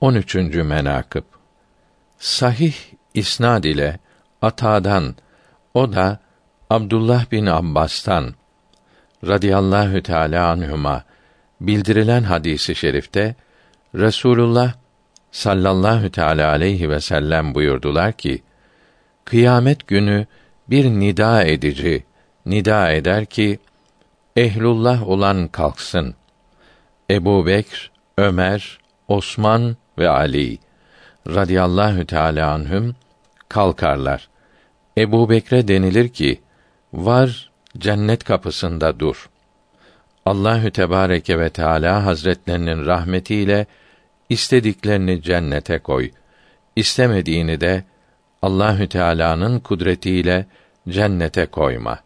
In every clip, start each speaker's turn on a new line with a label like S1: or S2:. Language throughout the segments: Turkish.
S1: 13. menakıb Sahih isnad ile Ata'dan o da Abdullah bin Abbas'tan radıyallahu teala anhuma bildirilen hadisi şerifte Resulullah sallallahu teala aleyhi ve sellem buyurdular ki kıyamet günü bir nida edici nida eder ki ehlullah olan kalksın. Ebu Bekr, Ömer, Osman ve Ali radıyallahu teala anhüm kalkarlar. Ebu Bekre denilir ki, var cennet kapısında dur. Allahü Tebareke ve Teala Hazretlerinin rahmetiyle istediklerini cennete koy. İstemediğini de Allahü Teala'nın kudretiyle cennete koyma.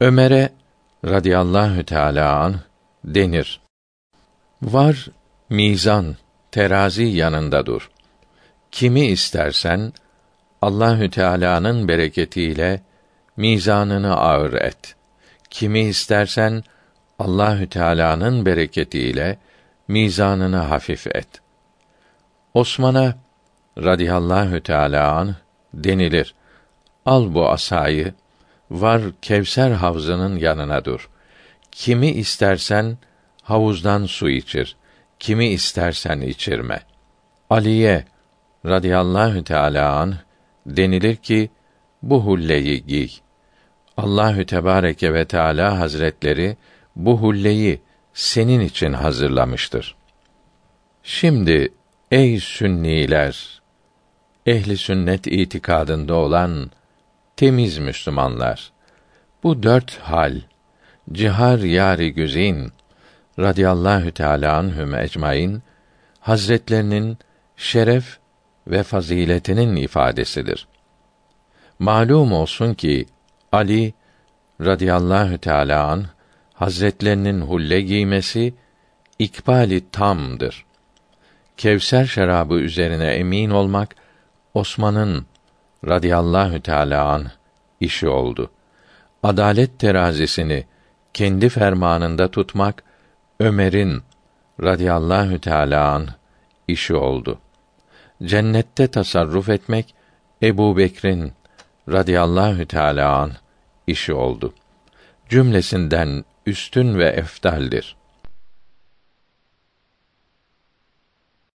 S1: Ömer'e radıyallahu teala an denir. Var mizan, terazi yanında dur. Kimi istersen Allahü Teala'nın bereketiyle mizanını ağır et. Kimi istersen Allahü Teala'nın bereketiyle mizanını hafif et. Osman'a radıyallahu teala denilir. Al bu asayı, var Kevser havzının yanına dur. Kimi istersen havuzdan su içir. Kimi istersen içirme. Aliye radıyallahu teala an denilir ki bu hulleyi giy. Allahü Tebareke ve Teala Hazretleri bu hulleyi senin için hazırlamıştır. Şimdi ey sünniler, ehli sünnet itikadında olan temiz Müslümanlar, bu dört hal, cihar yari güzin, radıyallahu teâlâ anhüm ecmaîn, hazretlerinin şeref ve faziletinin ifadesidir. Malum olsun ki Ali radıyallahu teâlâ anh, hazretlerinin hulle giymesi ikbali tamdır. Kevser şarabı üzerine emin olmak Osman'ın radıyallahu teâlâ anh işi oldu. Adalet terazisini kendi fermanında tutmak Ömer'in radıyallahu teâlâ anh işi oldu. Cennette tasarruf etmek Ebu Bekir'in radıyallahu teâlâ anh işi oldu. Cümlesinden üstün ve eftaldir.